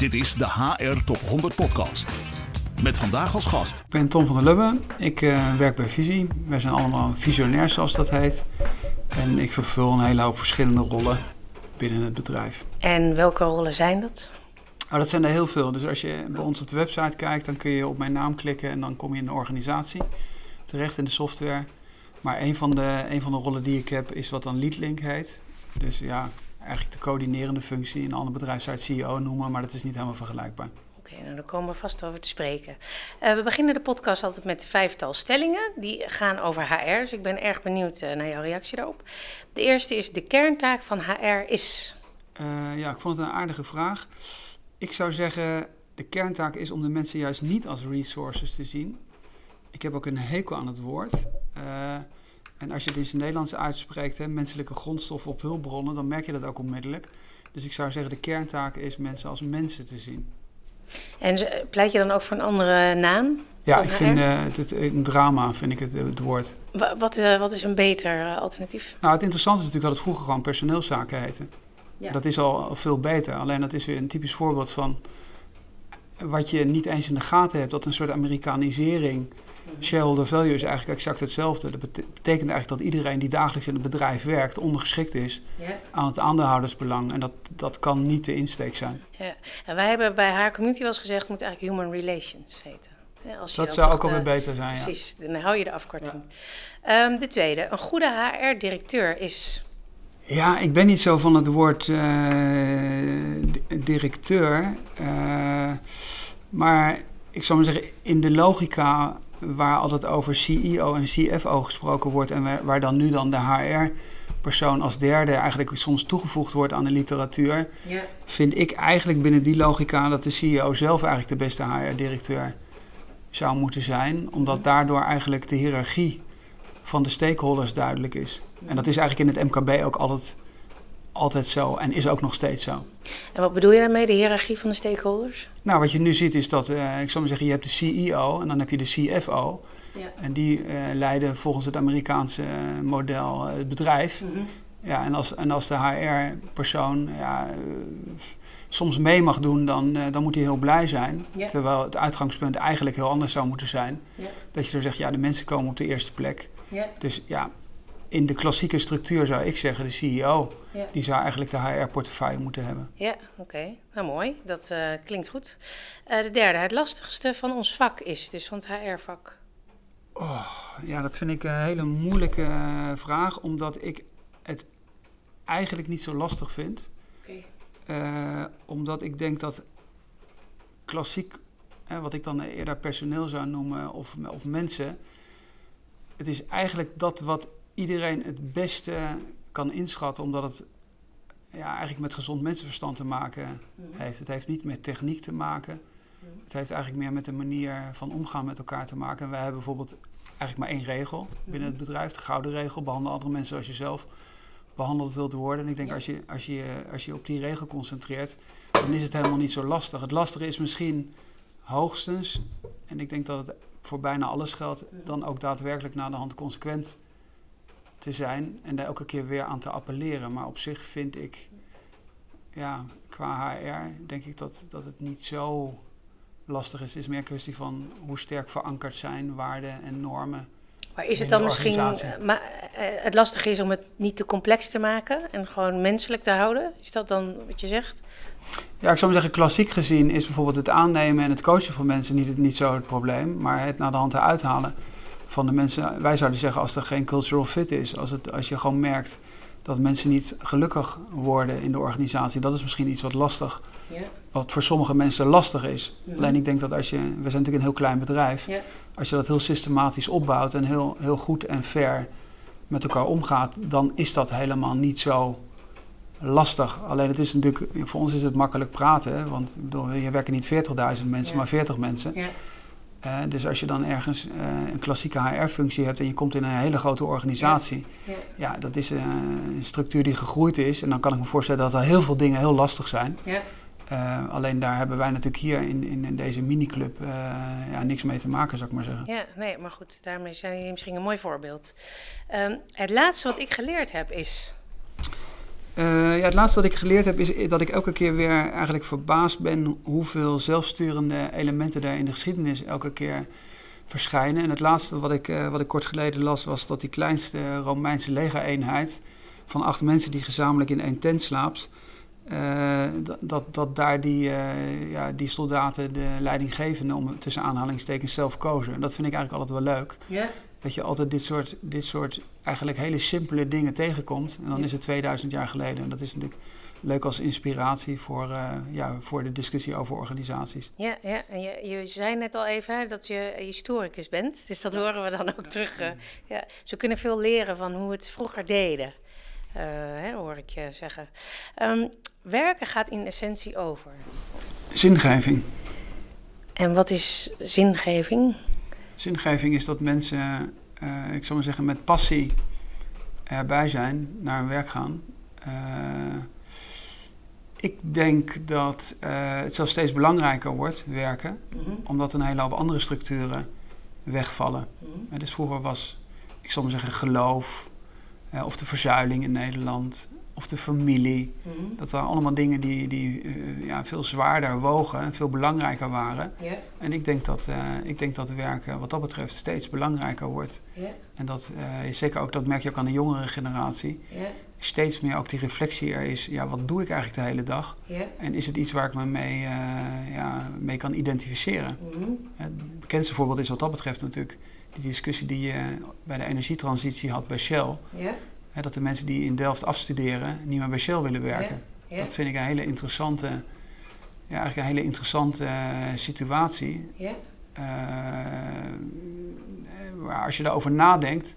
Dit is de HR Top 100 Podcast. Met vandaag als gast. Ik ben Tom van der Lubbe. Ik uh, werk bij Visie. Wij zijn allemaal visionairs, zoals dat heet. En ik vervul een hele hoop verschillende rollen binnen het bedrijf. En welke rollen zijn dat? Oh, dat zijn er heel veel. Dus als je bij ons op de website kijkt, dan kun je op mijn naam klikken en dan kom je in de organisatie terecht in de software. Maar een van de, een van de rollen die ik heb is wat dan LeadLink heet. Dus ja, eigenlijk de coördinerende functie. In een ander bedrijf zou je het CEO noemen, maar dat is niet helemaal vergelijkbaar. Oké, nou daar komen we vast over te spreken. Uh, we beginnen de podcast altijd met vijftal stellingen. Die gaan over HR, dus ik ben erg benieuwd uh, naar jouw reactie daarop. De eerste is, de kerntaak van HR is? Uh, ja, ik vond het een aardige vraag. Ik zou zeggen, de kerntaak is om de mensen juist niet als resources te zien. Ik heb ook een hekel aan het woord. En als je het in het Nederlands uitspreekt, hè, menselijke grondstoffen op hulpbronnen, dan merk je dat ook onmiddellijk. Dus ik zou zeggen, de kerntaak is mensen als mensen te zien. En pleit je dan ook voor een andere naam? Ja, ik vind uh, het, het, een drama, vind ik het, het woord. Wat, uh, wat is een beter uh, alternatief? Nou, het interessante is natuurlijk dat het vroeger gewoon personeelszaken heette. Ja. Dat is al veel beter. Alleen dat is weer een typisch voorbeeld van wat je niet eens in de gaten hebt. Dat een soort Amerikanisering shareholder value is eigenlijk exact hetzelfde. Dat betekent eigenlijk dat iedereen die dagelijks in het bedrijf werkt ondergeschikt is aan het aandeelhoudersbelang. En dat, dat kan niet de insteek zijn. Ja. En wij hebben bij haar community wel eens gezegd, het moet eigenlijk human relations heten. Ja, als dat zou ook alweer beter zijn, ja. Precies, dan hou je de afkorting. Ja. Um, de tweede, een goede HR-directeur is... Ja, ik ben niet zo van het woord uh, directeur. Uh, maar ik zou maar zeggen, in de logica waar altijd over CEO en CFO gesproken wordt en waar, dan nu dan de HR-persoon als derde eigenlijk soms toegevoegd wordt aan de literatuur, ja. vind ik eigenlijk binnen die logica dat de CEO zelf eigenlijk de beste HR-directeur zou moeten zijn, omdat daardoor eigenlijk de hiërarchie van de stakeholders duidelijk is. En dat is eigenlijk in het MKB ook altijd altijd zo en is ook nog steeds zo. En wat bedoel je daarmee, de hiërarchie van de stakeholders? Nou, wat je nu ziet is dat, uh, ik zou maar zeggen, je hebt de CEO en dan heb je de CFO. Ja. En die uh, leiden volgens het Amerikaanse eh, model het bedrijf. Mm -hmm. Ja, en als, en als de HR-persoon ja, soms mee mag doen, dan, dan moet hij heel blij zijn. Ja. Terwijl het uitgangspunt eigenlijk heel anders zou moeten zijn. Ja. Dat je dan zegt, ja, de mensen komen op de eerste plek. Dus ja, in de klassieke structuur zou ik zeggen, de CEO, ja. die zou eigenlijk de HR-portefeuille moeten hebben. Ja, oké. Nou mooi, dat uh, klinkt goed. Uh, de derde, het lastigste van ons vak is, dus van het HR-vak. Oh, ja, dat vind ik een hele moeilijke uh, vraag, omdat ik het eigenlijk niet zo lastig vind. Okay. omdat ik denk dat klassiek, wat ik dan eerder personeel zou noemen, of, of mensen, het is eigenlijk dat wat iedereen het beste kan inschatten, omdat het ja, eigenlijk met gezond mensenverstand te maken mhm. heeft. Het heeft niet met techniek te maken. Mhm. Het heeft eigenlijk meer met de manier van omgaan met elkaar te maken. En wij hebben bijvoorbeeld eigenlijk maar één regel binnen het mhm. bedrijf, de gouden regel. Behandel andere mensen zoals je zelf behandeld wilt worden. En ik denk als je, als, je, als je op die regel concentreert, dan is het helemaal niet zo lastig. Het lastige is misschien hoogstens, en ik denk dat het voor bijna alles geldt, dan ook daadwerkelijk naar de hand consequent te zijn en daar elke keer weer aan te appelleren. Maar op zich vind ik, ja, qua HR, denk ik dat, dat het niet zo lastig is. Het is meer een kwestie van hoe sterk verankerd zijn waarden en normen. Maar is het dan misschien, maar, eh, het lastige is om het niet te complex te maken en gewoon menselijk te houden? Is dat dan wat je zegt? Ja, ik zou maar zeggen, klassiek gezien is bijvoorbeeld het aannemen en het coachen van mensen niet, niet zo het probleem, maar het naar de hand eruit halen van de mensen. Wij zouden zeggen als er geen cultural fit is, als, het, als je gewoon merkt dat mensen niet gelukkig worden in de organisatie, dat is misschien iets wat lastig, ja. wat voor sommige mensen lastig is. Alleen ik denk dat als je, we zijn natuurlijk een heel klein bedrijf, ja. als je dat heel systematisch opbouwt en heel, heel goed en fair met elkaar omgaat, dan is dat helemaal niet zo lastig. Alleen het is natuurlijk, voor ons is het makkelijk praten, want bedoel, je werken niet 40.000 mensen, maar 40 mensen. Uh, dus als je dan ergens uh, een klassieke HR-functie hebt en je komt in een hele grote organisatie, ja, ja. ja dat is uh, een structuur die gegroeid is. En dan kan ik me voorstellen dat er heel veel dingen heel lastig zijn. Ja. alleen daar hebben wij natuurlijk hier in, in, in deze miniclub ja, niks mee te maken, zou ik maar zeggen. Ja, nee, maar goed, daarmee zijn jullie misschien een mooi voorbeeld. Um, het laatste wat ik geleerd heb is. Ja, het laatste wat ik geleerd heb is dat ik elke keer weer eigenlijk verbaasd ben hoeveel zelfsturende elementen er in de geschiedenis elke keer verschijnen. En het laatste wat ik, wat ik kort geleden las was dat die kleinste Romeinse legereenheid van acht mensen die gezamenlijk in één tent slaapt, uh, dat, dat daar die, ja, die soldaten de leidinggevende om tussen aanhalingstekens zelf kozen. En dat vind ik eigenlijk altijd wel leuk. Ja. Dat je altijd dit soort, dit soort eigenlijk hele simpele dingen tegenkomt. En dan is het 2000 jaar geleden. En dat is natuurlijk leuk als inspiratie voor, uh, ja, voor de discussie over organisaties. Ja, ja. en je, je zei net al even hè, dat je historicus bent. Dus dat horen we dan ook terug. ja. Ze kunnen veel leren van hoe het vroeger deden. Hè, hoor ik je zeggen. Um, Werken gaat in essentie over. Zingeving. En wat is zingeving? Zingeving is dat mensen, uh, ik zal maar zeggen, met passie erbij zijn, naar hun werk gaan. Uh, ik denk dat uh, het zelfs steeds belangrijker wordt, werken, mm -hmm. omdat een hele hoop andere structuren wegvallen. Mm -hmm. dus vroeger was, ik zal maar zeggen, geloof of de verzuiling in Nederland of de familie. Mhm. Dat waren allemaal dingen die, die uh, ja, veel zwaarder wogen en veel belangrijker waren. En ik denk dat, uh, ik denk dat werken wat dat betreft steeds belangrijker wordt. En dat uh, zeker ook, dat merk je ook aan de jongere generatie. Steeds meer ook die reflectie er is, ja, wat doe ik eigenlijk de hele dag? En is het iets waar ik me mee, ja, mee kan identificeren? Mm Het bekendste voorbeeld is wat dat betreft natuurlijk die discussie die je bij de energietransitie had bij Shell dat de mensen die in Delft afstuderen niet meer bij Shell willen werken. Dat vind ik een hele interessante, ja, eigenlijk een hele interessante uh, situatie. Ja. Uh, als je daarover nadenkt,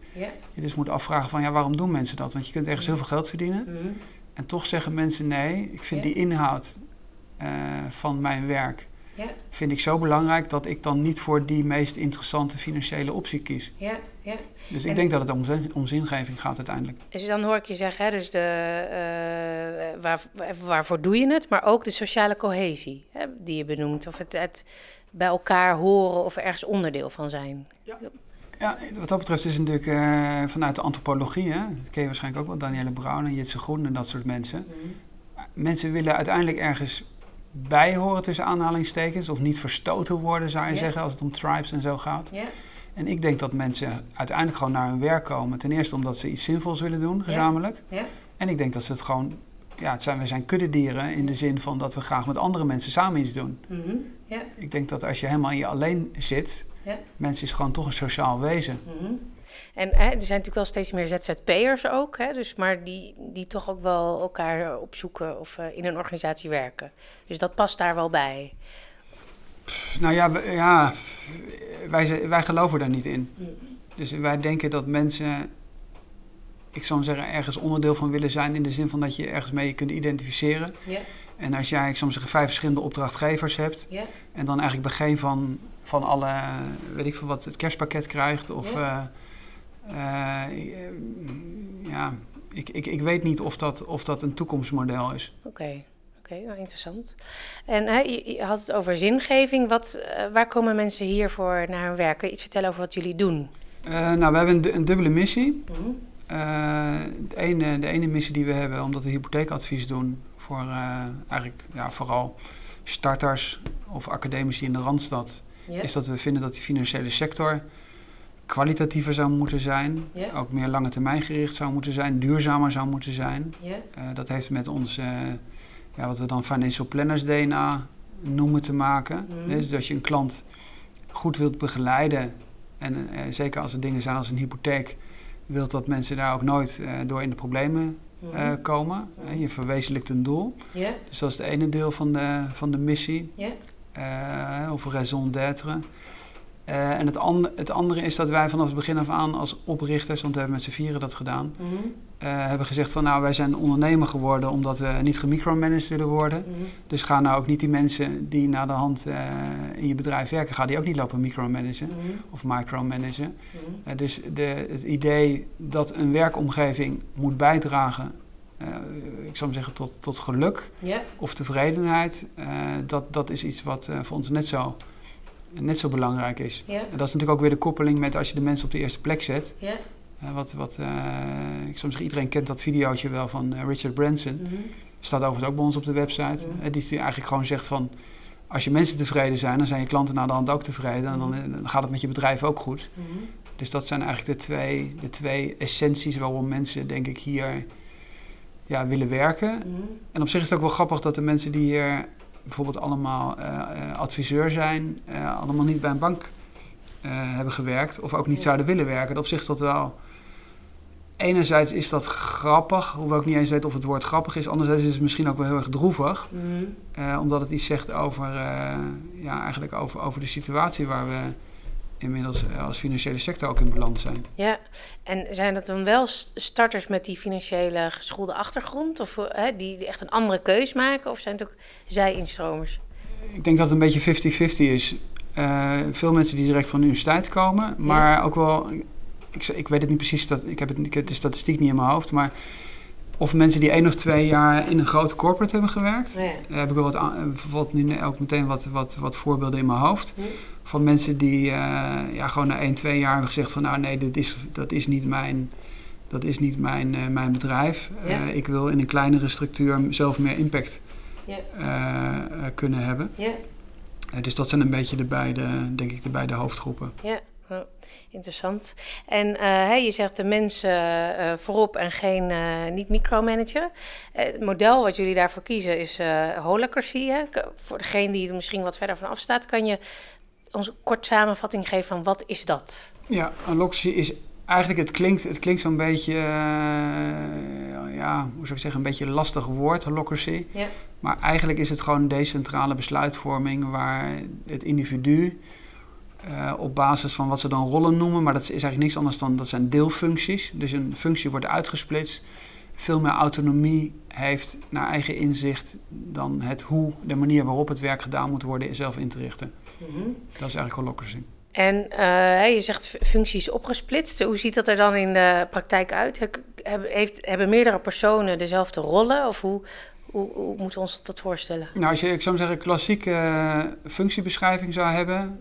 je dus moet afvragen van ja, waarom doen mensen dat? Want je kunt ergens heel veel geld verdienen. Mhm. En toch zeggen mensen nee, ik vind die inhoud uh, van mijn werk ja. vind ik zo belangrijk dat ik dan niet voor die meest interessante financiële optie kies. Ja, ja. Dus ik denk dat het om, om, zingeving gaat uiteindelijk. Dus dan hoor ik je zeggen, hè, dus de, uh, waar, waarvoor doe je het, maar ook de sociale cohesie hè, die je benoemt. Of het, het bij elkaar horen of ergens onderdeel van zijn. Ja. Ja, wat dat betreft is het natuurlijk uh, vanuit de antropologie, hè, dat ken je waarschijnlijk ook wel, Danielle Brown en Jitse Groen en dat soort mensen. Mm Mensen willen uiteindelijk ergens bijhoren tussen aanhalingstekens. Of niet verstoten worden, zou je zeggen, als het om tribes en zo gaat. En ik denk dat mensen uiteindelijk gewoon naar hun werk komen. Ten eerste omdat ze iets zinvols willen doen, gezamenlijk. En ik denk dat ze het gewoon... Ja, het zijn, we zijn kuddedieren in de zin van dat we graag met andere mensen samen iets doen. Mhm. Ik denk dat als je helemaal in je alleen zit... Mensen is gewoon toch een sociaal wezen. Mhm. En hè, er zijn natuurlijk wel steeds meer ZZP'ers ook, hè, dus, maar die, die toch ook wel elkaar opzoeken of uh, in een organisatie werken. Dus dat past daar wel bij. Nou ja, ja wij, wij geloven daar niet in. Mm. Dus wij denken dat mensen, ik zou zeggen, ergens onderdeel van willen zijn in de zin van dat je ergens mee kunt identificeren. Yeah. En als jij, ik zou zeggen, vijf verschillende opdrachtgevers hebt yeah. en dan eigenlijk begin van, van alle, weet ik veel wat, het kerstpakket krijgt of... Yeah. Uh, ja, ik, ik, ik weet niet of dat, of dat een toekomstmodel is. Oké. Oké, nou, interessant. En hè, je, had het over zingeving. Wat, uh, waar komen mensen hiervoor naar hun werk? Kun je iets vertellen over wat jullie doen? Uh, nou, we hebben een, een dubbele missie. Mm -hmm. de, ene, de ene missie die we hebben, omdat we hypotheekadvies doen voor eigenlijk ja, vooral starters of academici in de Randstad, is dat we vinden dat die financiële sector kwalitatiever zou moeten zijn. Ook meer lange termijn gericht zou moeten zijn. Duurzamer zou moeten zijn. Uh, dat heeft met ons, uh, ja, wat we dan financial planners DNA noemen te maken. Mm. Dus als je een klant goed wilt begeleiden. En uh, zeker als er dingen zijn als een hypotheek. Wilt dat mensen daar ook nooit door in de problemen mm. komen. je verwezenlijkt een doel. Dus dat is het ene deel van de, van de missie. of raison d'être. Uh, en het, and het, andere is dat wij vanaf het begin af aan als oprichters, want we hebben met z'n vieren dat gedaan, mm -hmm. uh, hebben gezegd van nou wij zijn ondernemer geworden omdat we niet gemicromanaged willen worden. Mm -hmm. Dus ga nou ook niet die mensen die naar de hand uh, in je bedrijf werken, ga die ook niet lopen micromanagen mm -hmm. of micromanagen. dus de, het idee dat een werkomgeving moet bijdragen ik zou maar zeggen, tot, tot geluk yeah. of tevredenheid. Uh, dat, dat is iets wat uh, voor ons net zo net zo belangrijk is. Ja. En dat is natuurlijk ook weer de koppeling met als je de mensen op de eerste plek zet. Ja. wat, wat, ik soms iedereen kent dat videootje wel van Richard Branson. Mm Staat overigens ook bij ons op de website. Mm Die eigenlijk gewoon zegt van als je mensen tevreden zijn, dan zijn je klanten naar de hand ook tevreden. En dan, mhm. dan gaat het met je bedrijf ook goed. Mhm. Dus dat zijn eigenlijk de twee, de twee essenties waarom mensen, denk ik, hier ja, willen werken. Mhm. En op zich is het ook wel grappig dat de mensen die hier bijvoorbeeld allemaal uh, adviseur zijn, uh, allemaal niet bij een bank hebben gewerkt of ook niet zouden willen werken. Op zich is dat wel enerzijds is dat grappig, hoewel ik niet eens weet of het woord grappig is. Anderzijds is het misschien ook wel heel erg droevig. Mhm. Eh, omdat het iets zegt over, ja, eigenlijk over, over de situatie waar we inmiddels eh, als financiële sector ook in beland zijn. Ja, en zijn dat dan wel starters met die financiële geschoolde achtergrond? Of die, die echt een andere keus maken? Of zijn het ook zij-instromers? Ik denk dat het een beetje 50-50 is. veel mensen die direct van de universiteit komen, maar ook wel ik, ik weet het niet precies, dat, ik, heb het, ik heb de statistiek niet in mijn hoofd, maar of mensen die één of twee jaar in een grote corporate hebben gewerkt. Ja. Daar heb ik wel wat, bijvoorbeeld nu ook meteen wat, wat, wat voorbeelden in mijn hoofd. Hm. Van mensen die uh, ja, gewoon na één, twee jaar hebben gezegd van nou nee, dit is, dat is niet mijn, dat is niet mijn, uh, mijn bedrijf. Ja. Uh, ik wil in een kleinere structuur zelf meer impact ja. kunnen hebben. dus dat zijn een beetje de beide, denk ik, de beide hoofdgroepen. Ja interessant. En uh, je zegt de mensen uh, voorop en geen uh, niet micromanager. het model wat jullie daarvoor kiezen is holacracy. Hè? Voor degene die er misschien wat verder van afstaat, kan je ons een kort samenvatting geven van wat is dat? Ja, holacracy is eigenlijk, het klinkt, het klinkt zo'n beetje, ja, hoe zou ik zeggen, een beetje een lastig woord, holacracy. Ja. Maar eigenlijk is het gewoon decentrale besluitvorming waar het individu uh, op basis van wat ze dan rollen noemen. Maar dat is eigenlijk niks anders dan dat zijn deelfuncties. Dus een functie wordt uitgesplitst. Veel meer autonomie heeft naar eigen inzicht dan het hoe, de manier waarop het werk gedaan moet worden, zelf in te richten. Mm -hmm. Dat is eigenlijk holocracy. En uh, je zegt functies opgesplitst. Hoe ziet dat er dan in de praktijk uit? heeft, hebben meerdere personen dezelfde rollen? Of hoe, hoe, hoe, moeten we ons dat voorstellen? Nou, als je, ik zou zeggen, klassieke uh, functiebeschrijving zou hebben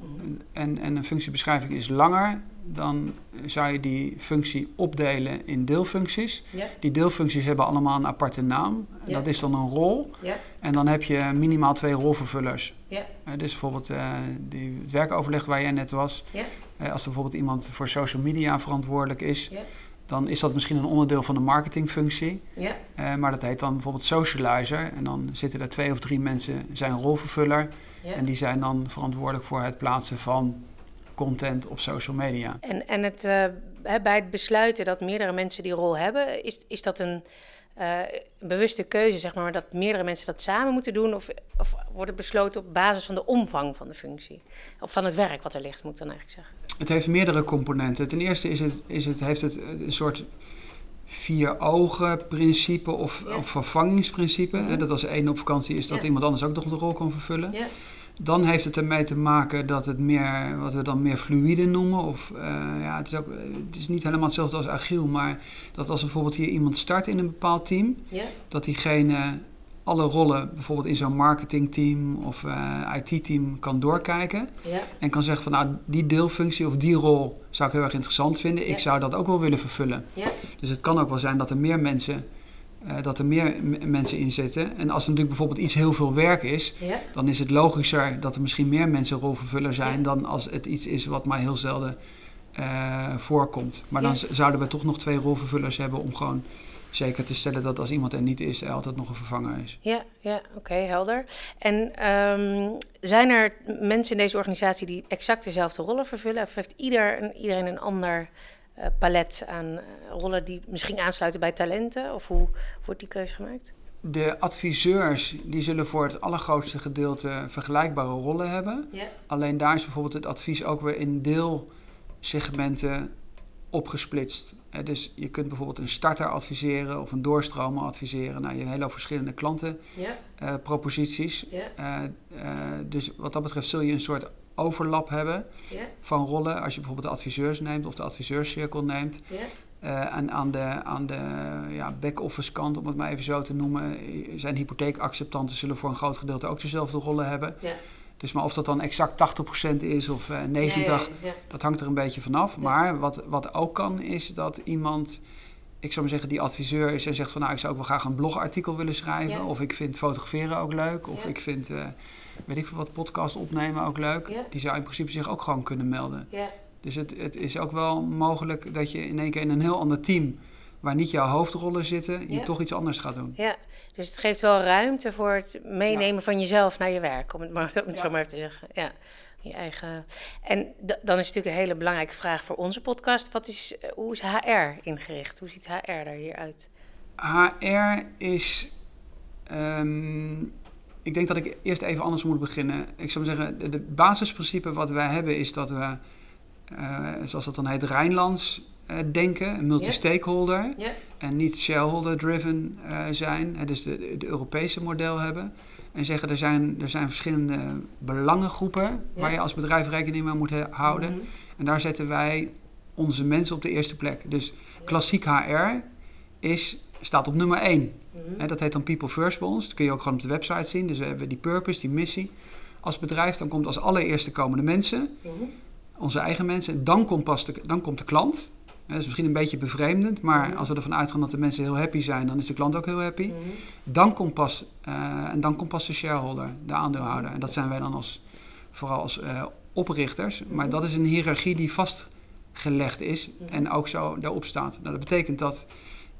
en, en een functiebeschrijving is langer, dan zou je die functie opdelen in deelfuncties. Ja. Die deelfuncties hebben allemaal een aparte naam. Ja. Dat is dan een rol. Ja. En dan heb je minimaal twee rolvervullers. Ja. Uh, dus bijvoorbeeld uh, die, het werkoverleg waar jij net was. Ja. als er bijvoorbeeld iemand voor social media verantwoordelijk is dan is dat misschien een onderdeel van de marketingfunctie. Ja. Maar dat heet dan bijvoorbeeld socializer. En dan zitten er twee of drie mensen, zijn rolvervuller. En die zijn dan verantwoordelijk voor het plaatsen van content op social media. En, en het, uh, bij het besluiten dat meerdere mensen die rol hebben, is, is dat een uh, bewuste keuze, zeg maar, dat meerdere mensen dat samen moeten doen? Of, of wordt het besloten op basis van de omvang van de functie? Of van het werk wat er ligt, moet ik dan eigenlijk zeggen? Het heeft meerdere componenten. Ten eerste is het, is het, heeft het een soort vier ogen principe of, of vervangingsprincipe. Mhm. Dat als één op vakantie is, dat iemand anders ook nog de rol kan vervullen. Dan heeft het ermee te maken dat het meer, wat we dan meer fluïde noemen. Of uh, ja, het is, ook, het is niet helemaal hetzelfde als agiel, maar dat als bijvoorbeeld hier iemand start in een bepaald team, dat diegene alle rollen bijvoorbeeld in zo'n marketingteam of uh, IT-team kan doorkijken. Ja. En kan zeggen van nou, die deelfunctie of die rol zou ik heel erg interessant vinden. Ik zou dat ook wel willen vervullen. Ja. Dus het kan ook wel zijn dat er meer mensen, uh, dat er meer mensen in zitten. En als er natuurlijk bijvoorbeeld iets heel veel werk is, dan is het logischer dat er misschien meer mensen rolvervuller zijn dan als het iets is wat maar heel zelden uh, voorkomt. Maar dan zouden we toch nog twee rolvervullers hebben om gewoon zeker te stellen dat als iemand er niet is, er altijd nog een vervanger is. Ja, ja oké, helder. En um, zijn er mensen in deze organisatie die exact dezelfde rollen vervullen? Of heeft ieder, iedereen een ander uh, palet aan uh, rollen die misschien aansluiten bij talenten? Of hoe wordt die keuze gemaakt? De adviseurs die zullen voor het allergrootste gedeelte vergelijkbare rollen hebben. Alleen daar is bijvoorbeeld het advies ook weer in deelsegmenten opgesplitst. dus je kunt bijvoorbeeld een starter adviseren of een doorstromer adviseren. Nou, je hebt hele verschillende klantenproposities. Ja. Uh, uh, dus wat dat betreft zul je een soort overlap hebben van rollen. Als je bijvoorbeeld de adviseurs neemt of de adviseurscirkel neemt. Uh, en aan de, aan de ja, back-office kant, om het maar even zo te noemen, zijn hypotheekacceptanten zullen voor een groot gedeelte ook dezelfde rollen hebben. Dus maar of dat dan exact 80% is of uh, 90, dat hangt er een beetje vanaf. Maar wat, wat ook kan, is dat iemand, ik zou maar zeggen, die adviseur is en zegt van nou, ik zou ook wel graag een blogartikel willen schrijven. Of ik vind fotograferen ook leuk. Of ik vind, uh, weet ik veel wat, podcast opnemen ook leuk. Die zou in principe zich ook gewoon kunnen melden. Dus het, het is ook wel mogelijk dat je in één keer in een heel ander team waar niet jouw hoofdrollen zitten, je toch iets anders gaat doen. Ja, dus het geeft wel ruimte voor het meenemen van jezelf naar je werk, om het, maar, om het zo maar even te zeggen. Ja, je eigen. En dan is natuurlijk een hele belangrijke vraag voor onze podcast: wat is, eh, hoe is HR ingericht? Hoe ziet HR er hier uit? HR is. Um, ik denk dat ik eerst even anders moet beginnen. Ik zou maar zeggen, de, basisprincipe wat wij hebben is dat we, uh, zoals dat dan heet, Rijnlands uh, denken, multi-stakeholder. En niet shareholder-driven uh, zijn, dus de, de Europese model hebben. En zeggen er zijn, er zijn verschillende belangengroepen waar je als bedrijf rekening mee moet houden. Mhm. En daar zetten wij onze mensen op de eerste plek. Dus klassiek HR is, staat op nummer 1. Mm dat heet dan People First bij ons. Dat kun je ook gewoon op de website zien. Dus we hebben die purpose, die missie. Als bedrijf, dan komt als allereerste komen de mensen. Mhm. Onze eigen mensen. Dan komt, pas de, dan komt de klant. Dat is misschien een beetje bevreemdend, maar mhm. als we ervan uitgaan dat de mensen heel happy zijn, dan is de klant ook heel happy. Mhm. Dan komt pas, uh, en dan komt pas de shareholder, de aandeelhouder. En dat zijn wij dan als, vooral als uh, oprichters. Maar dat is een hiërarchie die vastgelegd is en ook zo daarop staat. Nou, dat betekent dat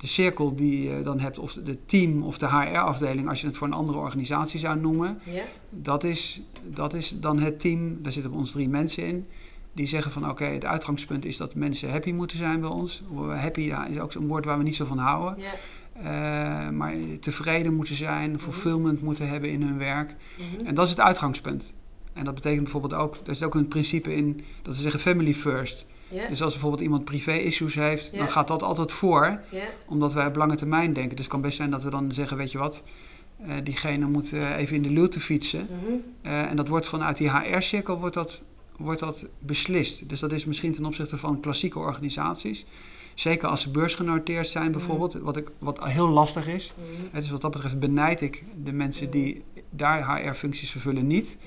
de cirkel die je dan hebt, of de team of de HR-afdeling, als je het voor een andere organisatie zou noemen, ja. dat, is, dat is dan het team. Daar zitten ons drie mensen in. Die zeggen van oké, het uitgangspunt is dat mensen happy moeten zijn bij ons. Happy ja, is ook een woord waar we niet zo van houden. Ja. Uh, maar tevreden moeten zijn, mhm. fulfillment moeten hebben in hun werk. Mhm. En dat is het uitgangspunt. En dat betekent bijvoorbeeld ook, er is ook een principe in dat ze zeggen family first. Dus als bijvoorbeeld iemand privé-issues heeft, dan gaat dat altijd voor, omdat wij op lange termijn denken. Dus het kan best zijn dat we dan zeggen, weet je wat, uh, diegene moet uh, even in de luwte fietsen. Mhm. Uh, en dat wordt vanuit die HR-cirkel wordt dat, wordt dat beslist. Dus dat is misschien ten opzichte van klassieke organisaties. Zeker als ze beursgenoteerd zijn mhm. bijvoorbeeld, wat, ik, wat heel lastig is. Mm Dus wat dat betreft benijd ik de mensen die daar HR-functies vervullen niet.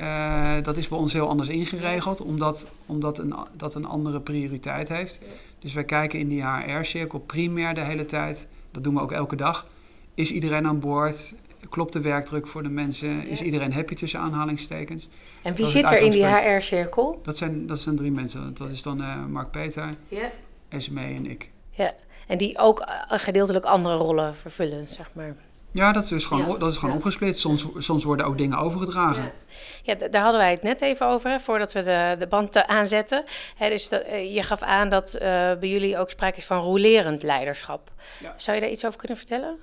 Uh, dat is bij ons heel anders ingeregeld, omdat, omdat een, dat een andere prioriteit heeft. Dus wij kijken in die HR-cirkel primair de hele tijd. Dat doen we ook elke dag. Is iedereen aan boord? Klopt de werkdruk voor de mensen? Is iedereen happy tussen aanhalingstekens? En wie zit er in die HR-cirkel? Dat zijn, dat zijn drie mensen. Dat is dan uh, Mark Peter, ja. Esme en ik. Ja, en die ook uh, gedeeltelijk andere rollen vervullen, zeg maar. Ja, dat is gewoon, dat is gewoon opgesplitst. Soms, soms worden ook dingen overgedragen. Ja. ja, daar hadden wij het net even over, hè, voordat we de, de band aanzetten. Hè, dus dat, eh, je gaf aan dat uh, bij jullie ook sprake is van rolerend leiderschap. Zou je daar iets over kunnen vertellen?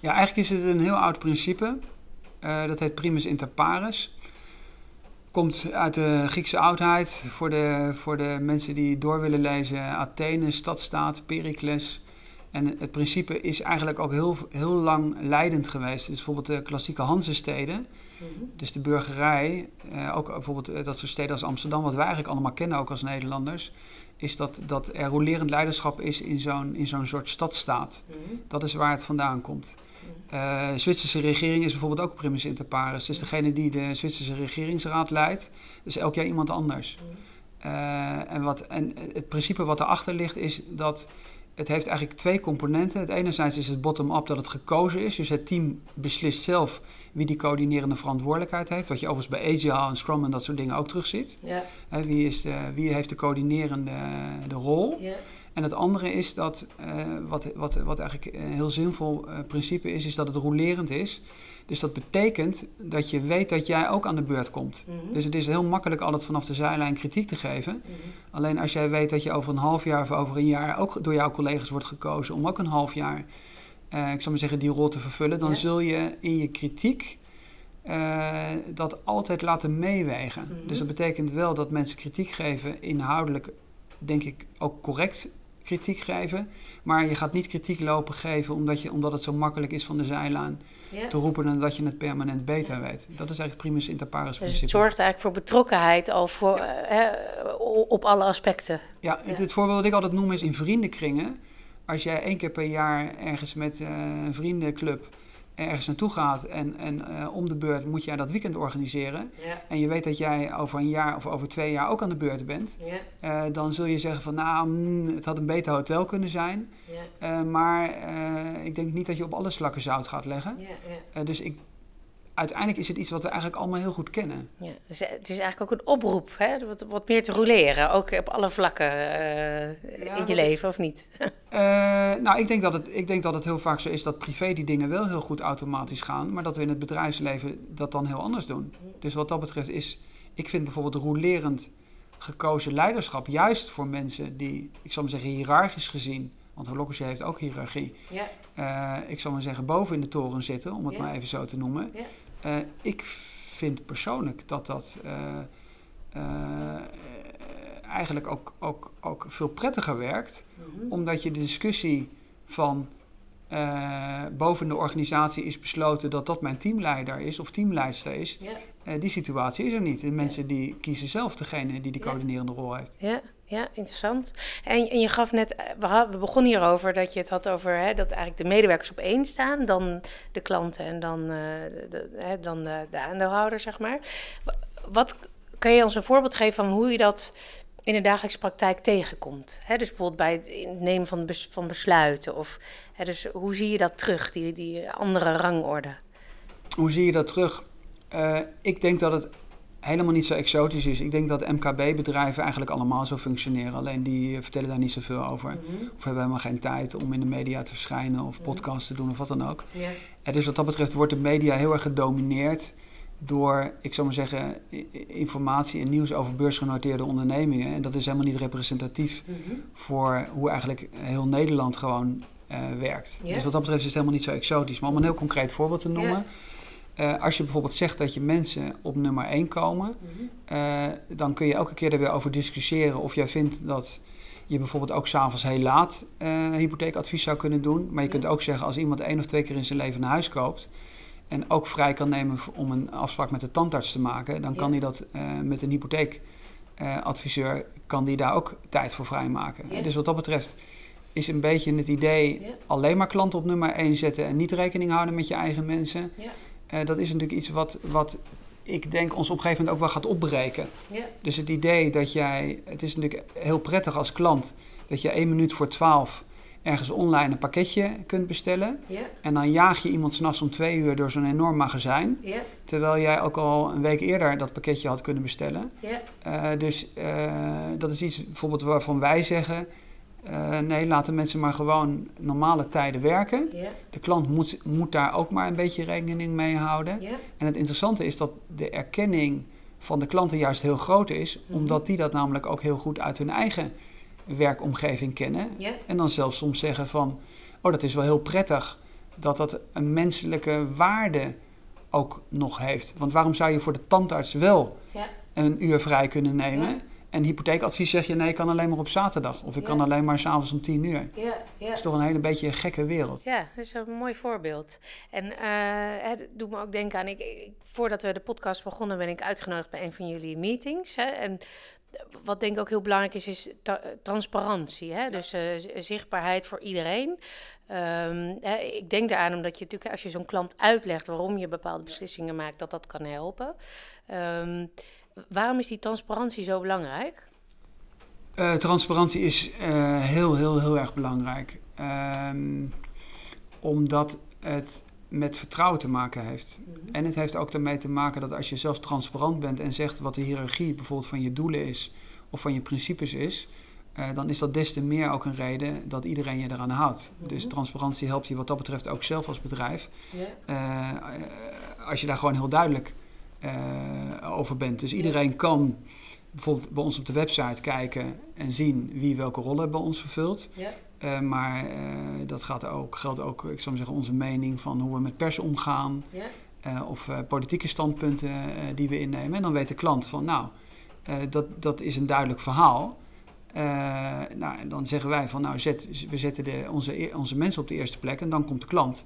Ja, eigenlijk is het een heel oud principe. Uh, dat heet primus inter pares. Komt uit de Griekse oudheid. Voor de, voor de mensen die door willen lezen. Athene, stadstaat, Pericles... En het principe is eigenlijk ook heel, heel lang leidend geweest. Dus bijvoorbeeld de klassieke Hansesteden, mm dus de burgerij, eh, ook bijvoorbeeld eh, dat soort steden als Amsterdam, wat wij eigenlijk allemaal kennen ook als Nederlanders, is dat, dat er rolerend leiderschap is in zo'n, in zo'n soort stadstaat. Mhm. Dat is waar het vandaan komt. Mhm. Eh, de Zwitserse regering is bijvoorbeeld ook primus inter pares. Dus degene die de Zwitserse regeringsraad leidt, is elk jaar iemand anders. Mhm. Uh, en, wat, en het principe wat erachter ligt is dat het heeft eigenlijk twee componenten. Het enerzijds is het bottom-up dat het gekozen is. Dus het team beslist zelf wie die coördinerende verantwoordelijkheid heeft. Wat je overigens bij Agile en Scrum en dat soort dingen ook terugziet. Ja. wie, is de, wie heeft de coördinerende de rol? Ja. En het andere is dat, uh, wat, wat, wat eigenlijk een heel zinvol uh, principe is, is dat het rolerend is. Dus dat betekent dat je weet dat jij ook aan de beurt komt. Mhm. Dus het is heel makkelijk altijd vanaf de zijlijn kritiek te geven. Mhm. Alleen als jij weet dat je over een half jaar of over een jaar ook door jouw collega's wordt gekozen om ook een half jaar, uh, ik zou maar zeggen, die rol te vervullen, dan zul je in je kritiek uh, dat altijd laten meewegen. Mhm. Dus dat betekent wel dat mensen kritiek geven, inhoudelijk denk ik ook correct kritiek geven. Maar je gaat niet kritiek lopen geven omdat, je, omdat het zo makkelijk is van de zijlaan te roepen en dat je het permanent beter weet. Dat is eigenlijk primus inter pares principe. Dus het zorgt eigenlijk voor betrokkenheid al voor, eh, op alle aspecten. Ja, het, voorbeeld dat ik altijd noem is in vriendenkringen. Als jij één keer per jaar ergens met uh, een vriendenclub ergens naartoe gaat en, en uh, om de beurt moet jij dat weekend organiseren. Ja. En je weet dat jij over een jaar of over twee jaar ook aan de beurt bent. Ja. Uh, dan zul je zeggen van nou, mm, het had een beter hotel kunnen zijn. Ja. Uh, maar ik denk niet dat je op alle slakken zout gaat leggen. dus ik uiteindelijk is het iets wat we eigenlijk allemaal heel goed kennen. Ja, dus het is eigenlijk ook een oproep, hè? Wat, wat meer te roleren, ook op alle vlakken uh, in je leven, of niet? Uh, nou, ik denk, dat het, ik denk dat het heel vaak zo is dat privé die dingen wel heel goed automatisch gaan, maar dat we in het bedrijfsleven dat dan heel anders doen. Dus wat dat betreft is, ik vind bijvoorbeeld rolerend gekozen leiderschap juist voor mensen die, ik zal maar zeggen, hiërarchisch gezien, want Holocracy heeft ook hiërarchie. Ja. Uh, ik zal maar zeggen, boven in de toren zitten, om het maar even zo te noemen. Ja. Uh, ik vind persoonlijk dat dat uh, eigenlijk ook, ook, ook veel prettiger werkt, mm-hmm. omdat je de discussie van boven de organisatie is besloten dat dat mijn teamleider is of teamleidster is. Die situatie is er niet. De mensen die kiezen zelf degene die de coördinerende rol heeft. Ja, ja, interessant. En, en je gaf net, eh, we, we begonnen hierover dat je het had over hè, dat eigenlijk de medewerkers op één staan, dan de klanten en dan, uh, de, hè, dan de, de, aandeelhouder, zeg maar. Wat kan je ons een voorbeeld geven van hoe je dat in de dagelijkse praktijk tegenkomt? Hè, dus bijvoorbeeld bij het nemen van, van besluiten. Of, hè, dus hoe zie je dat terug, die, die andere rangorde? Hoe zie je dat terug? Uh, ik denk dat het helemaal niet zo exotisch is. Ik denk dat MKB-bedrijven eigenlijk allemaal zo functioneren. Alleen die eh, vertellen daar niet zoveel over. Mhm. Of hebben helemaal geen tijd om in de media te verschijnen of mhm. podcasts te doen of wat dan ook. En dus wat dat betreft wordt de media heel erg gedomineerd door, ik zou maar zeggen, informatie en nieuws over beursgenoteerde ondernemingen. En dat is helemaal niet representatief mhm. voor hoe eigenlijk heel Nederland gewoon uh, werkt. Dus wat dat betreft is het helemaal niet zo exotisch. Maar om een heel concreet voorbeeld te noemen. Uh, als je bijvoorbeeld zegt dat je mensen op nummer 1 komen, uh, dan kun je elke keer er weer over discussiëren of jij vindt dat je bijvoorbeeld ook s'avonds heel laat uh, hypotheekadvies zou kunnen doen. Maar je kunt ook zeggen als iemand één of twee keer in zijn leven een huis koopt en ook vrij kan nemen om een afspraak met de tandarts te maken, dan kan hij dat met een hypotheekadviseur, kan die daar ook tijd voor vrijmaken. Ja. Dus wat dat betreft is een beetje het idee alleen maar klanten op nummer 1 zetten en niet rekening houden met je eigen mensen. Ja. Uh, dat is natuurlijk iets wat, wat ik denk ons op een gegeven moment ook wel gaat opbreken. Ja. Dus het idee dat jij, het is natuurlijk heel prettig als klant dat je één minuut voor twaalf ergens online een pakketje kunt bestellen. Ja. En dan jaag je iemand s'nachts om twee uur door zo'n enorm magazijn. Ja. Terwijl jij ook al een week eerder dat pakketje had kunnen bestellen. Ja. Uh, dus uh, dat is iets bijvoorbeeld waarvan wij zeggen uh, nee, laten mensen maar gewoon normale tijden werken. De klant moet, moet daar ook maar een beetje rekening mee houden. En het interessante is dat de erkenning van de klanten juist heel groot is, mhm. omdat die dat namelijk ook heel goed uit hun eigen werkomgeving kennen. En dan zelfs soms zeggen van, oh dat is wel heel prettig dat dat een menselijke waarde ook nog heeft. Want waarom zou je voor de tandarts wel een uur vrij kunnen nemen? En hypotheekadvies zeg je nee, ik kan alleen maar op zaterdag. Of ik kan alleen maar s'avonds om tien uur. Ja, ja. Dat is toch een hele beetje een gekke wereld. Ja, dat is een mooi voorbeeld. En uh, het doet me ook denken aan... Ik, voordat we de podcast begonnen ben ik uitgenodigd bij een van jullie meetings. Hè, en wat denk ik ook heel belangrijk is, is transparantie. Hè? Dus uh, zichtbaarheid voor iedereen. Um, hè, ik denk eraan omdat je natuurlijk, als je zo'n klant uitlegt waarom je bepaalde beslissingen maakt, dat dat kan helpen. Um, Waarom is die transparantie zo belangrijk? Uh, transparantie is uh, heel, heel, heel erg belangrijk. Uh, omdat het met vertrouwen te maken heeft. Mhm. En het heeft ook ermee te maken dat als je zelf transparant bent en zegt wat de hiërarchie bijvoorbeeld van je doelen is of van je principes is, uh, dan is dat des te meer ook een reden dat iedereen je eraan houdt. Mhm. Dus transparantie helpt je wat dat betreft ook zelf als bedrijf. Yeah. als je daar gewoon heel duidelijk uh, over bent. Dus iedereen kan bijvoorbeeld bij ons op de website kijken en zien wie welke rollen bij ons vervult. Ja. Uh, maar uh, dat gaat ook, geldt ook, ik zou zeggen, onze mening van hoe we met pers omgaan. Ja. of politieke standpunten die we innemen. En dan weet de klant van, nou, dat, dat is een duidelijk verhaal. Uh, nou, dan zeggen wij van nou, zet, we zetten de, onze, e-, onze mensen op de eerste plek en dan komt de klant.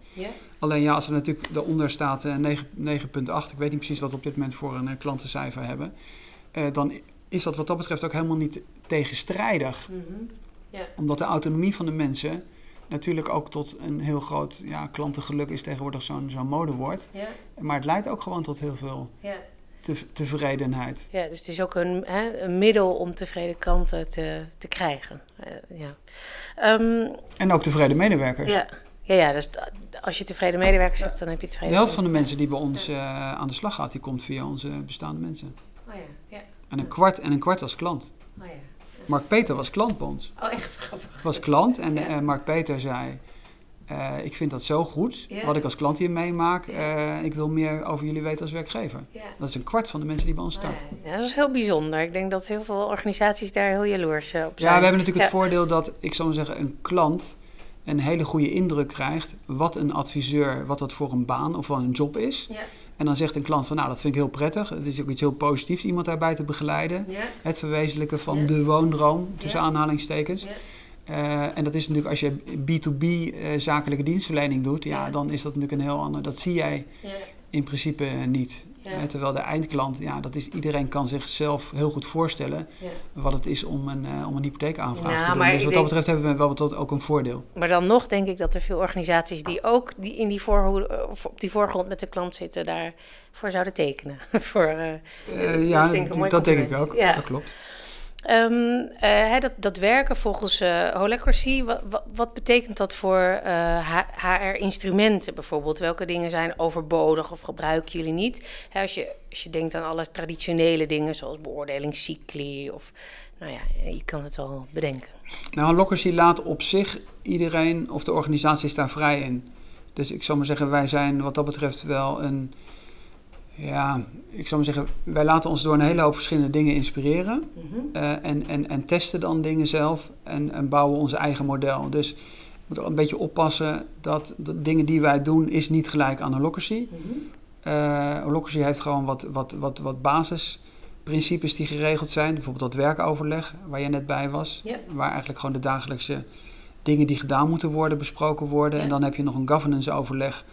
Alleen ja, als er natuurlijk daaronder staat uh, 9,8, ik weet niet precies wat we op dit moment voor een uh, klantencijfer hebben, dan is dat wat dat betreft ook helemaal niet tegenstrijdig. Mm -hmm. Omdat de autonomie van de mensen natuurlijk ook tot een heel groot ja, klantengeluk is tegenwoordig zo'n zo'n modewoord. Maar het leidt ook gewoon tot heel veel. Te, tevredenheid. Ja, dus het is ook een, hè, een middel om tevreden klanten te, te krijgen. Uh, ja. Um, en ook tevreden medewerkers. Ja, ja, ja dus als je tevreden medewerkers hebt, dan heb je tevreden De helft van de mensen die bij ons uh, aan de slag gaat, die komt via onze bestaande mensen. Oh ja, ja. En een kwart, en een kwart als klant. Oh ja. Mark Peter was klant bij ons. Oh, echt grappig. Was klant en uh, Mark Peter zei... Uh, ik vind dat zo goed, ja. wat ik als klant hier meemaak. Uh, ik wil meer over jullie weten als werkgever. Ja. Dat is een kwart van de mensen die bij ons staat. Ja, dat is heel bijzonder. Ik denk dat heel veel organisaties daar heel jaloers op zijn. Ja, we hebben natuurlijk het voordeel dat, ik zal maar zeggen, een klant een hele goede indruk krijgt wat een adviseur, wat dat voor een baan of voor een job is. Ja. En dan zegt een klant van, nou, dat vind ik heel prettig. Het is ook iets heel positiefs, iemand daarbij te begeleiden. Het verwezenlijken van de woondroom, tussen aanhalingstekens. Uh, en dat is natuurlijk als je B2B uh, zakelijke dienstverlening doet, ja, dan is dat natuurlijk een heel ander. Dat zie jij in principe niet. Ja. terwijl de eindklant, ja, dat is, iedereen kan zichzelf heel goed voorstellen wat het is om een, uh, om een hypotheekaanvraag te doen. Dus wat dat betreft hebben we wel tot ook een voordeel. Maar dan nog denk ik dat er veel organisaties die ook die in die of op die voorgrond met de klant zitten, daarvoor zouden tekenen. Voor, uh, ja, dat denk ik ook. Dat klopt. Um, dat, dat werken volgens uh, Holacracy, wat, wat, betekent dat voor uh, eh, HR-instrumenten bijvoorbeeld? Welke dingen zijn overbodig of gebruiken jullie niet? als, je, als je denkt aan alle traditionele dingen zoals beoordelingscycli of nou ja, je kan het wel bedenken. Nou, Holacracy laat op zich iedereen of de organisatie daar vrij in. Dus ik zou maar zeggen, wij zijn wat dat betreft wel een ja, ik zou maar zeggen, wij laten ons door een hele hoop verschillende dingen inspireren. Mhm. Eh, en, en, en testen dan dingen zelf en, en bouwen onze eigen model. Dus we moeten een beetje oppassen dat de dingen die wij doen, is niet gelijk aan Holocracy. Mm Holocracy heeft gewoon wat, wat, wat, wat basisprincipes die geregeld zijn. Bijvoorbeeld dat werkoverleg, waar je net bij was. Waar eigenlijk gewoon de dagelijkse dingen die gedaan moeten worden besproken worden. En dan heb je nog een governance overleg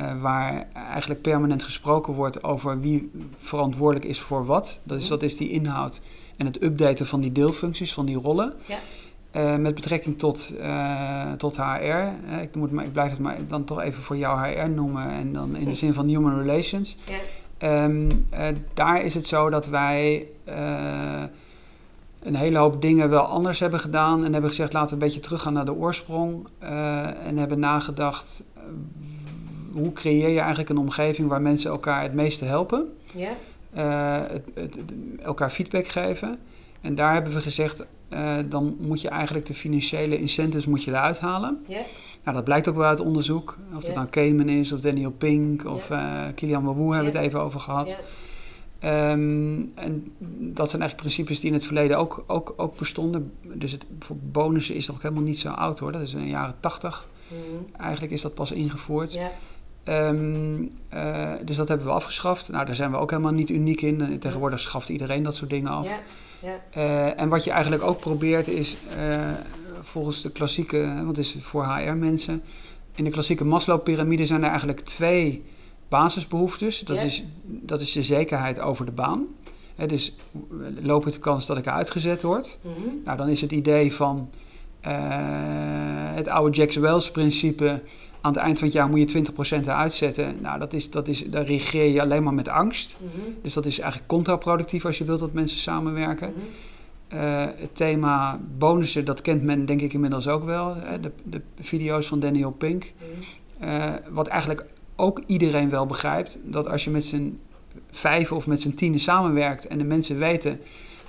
uh, waar eigenlijk permanent gesproken wordt over wie verantwoordelijk is voor wat. Dat is, mhm. dat is die inhoud en het updaten van die deelfuncties, van die rollen. Ja. Uh, met betrekking tot, uh, tot HR. ik, moet, ik blijf het maar dan toch even voor jou HR noemen. En dan in de zin van human relations. Ja. Um, daar is het zo dat wij een hele hoop dingen wel anders hebben gedaan. En hebben gezegd, laten we een beetje teruggaan naar de oorsprong. en hebben nagedacht, hoe creëer je eigenlijk een omgeving waar mensen elkaar het meeste helpen? Ja. Uh, het, het, elkaar feedback geven. En daar hebben we gezegd, uh, dan moet je eigenlijk de financiële incentives moet je eruit halen. Ja. Nou, dat blijkt ook wel uit onderzoek. Of het nou Kahneman is, of Daniel Pink, of uh, Kilian Wawoe hebben we het even over gehad. Um, en dat zijn eigenlijk principes die in het verleden ook, ook, ook bestonden. Dus het, voor bonussen is nog helemaal niet zo oud hoor. Dat is in de jaren tachtig. Mm. Eigenlijk is dat pas ingevoerd. Um, uh, dus dat hebben we afgeschaft. Nou, daar zijn we ook helemaal niet uniek in. Tegenwoordig schaft iedereen dat soort dingen af. Ja, ja. Uh, en wat je eigenlijk ook probeert is, uh, volgens de klassieke, wat is voor HR-mensen, in de klassieke Maslow-pyramide zijn er eigenlijk twee basisbehoeftes. Dat, is, dat is de zekerheid over de baan. He, dus loop ik de kans dat ik eruit gezet word. Mm -hmm. Nou, dan is het idee van het oude Jackson Wells-principe aan het eind van het jaar moet je 20% eruit zetten. Nou, dat is, dat is, daar reageer je alleen maar met angst. Mhm. Dus dat is eigenlijk contraproductief als je wilt dat mensen samenwerken. Mhm. Eh, het thema bonussen, dat kent men denk ik inmiddels ook wel. Hè? De, de, video's van Daniel Pink. Mhm. Uh, wat eigenlijk ook iedereen wel begrijpt. Dat als je met z'n vijf of met z'n tienen samenwerkt en de mensen weten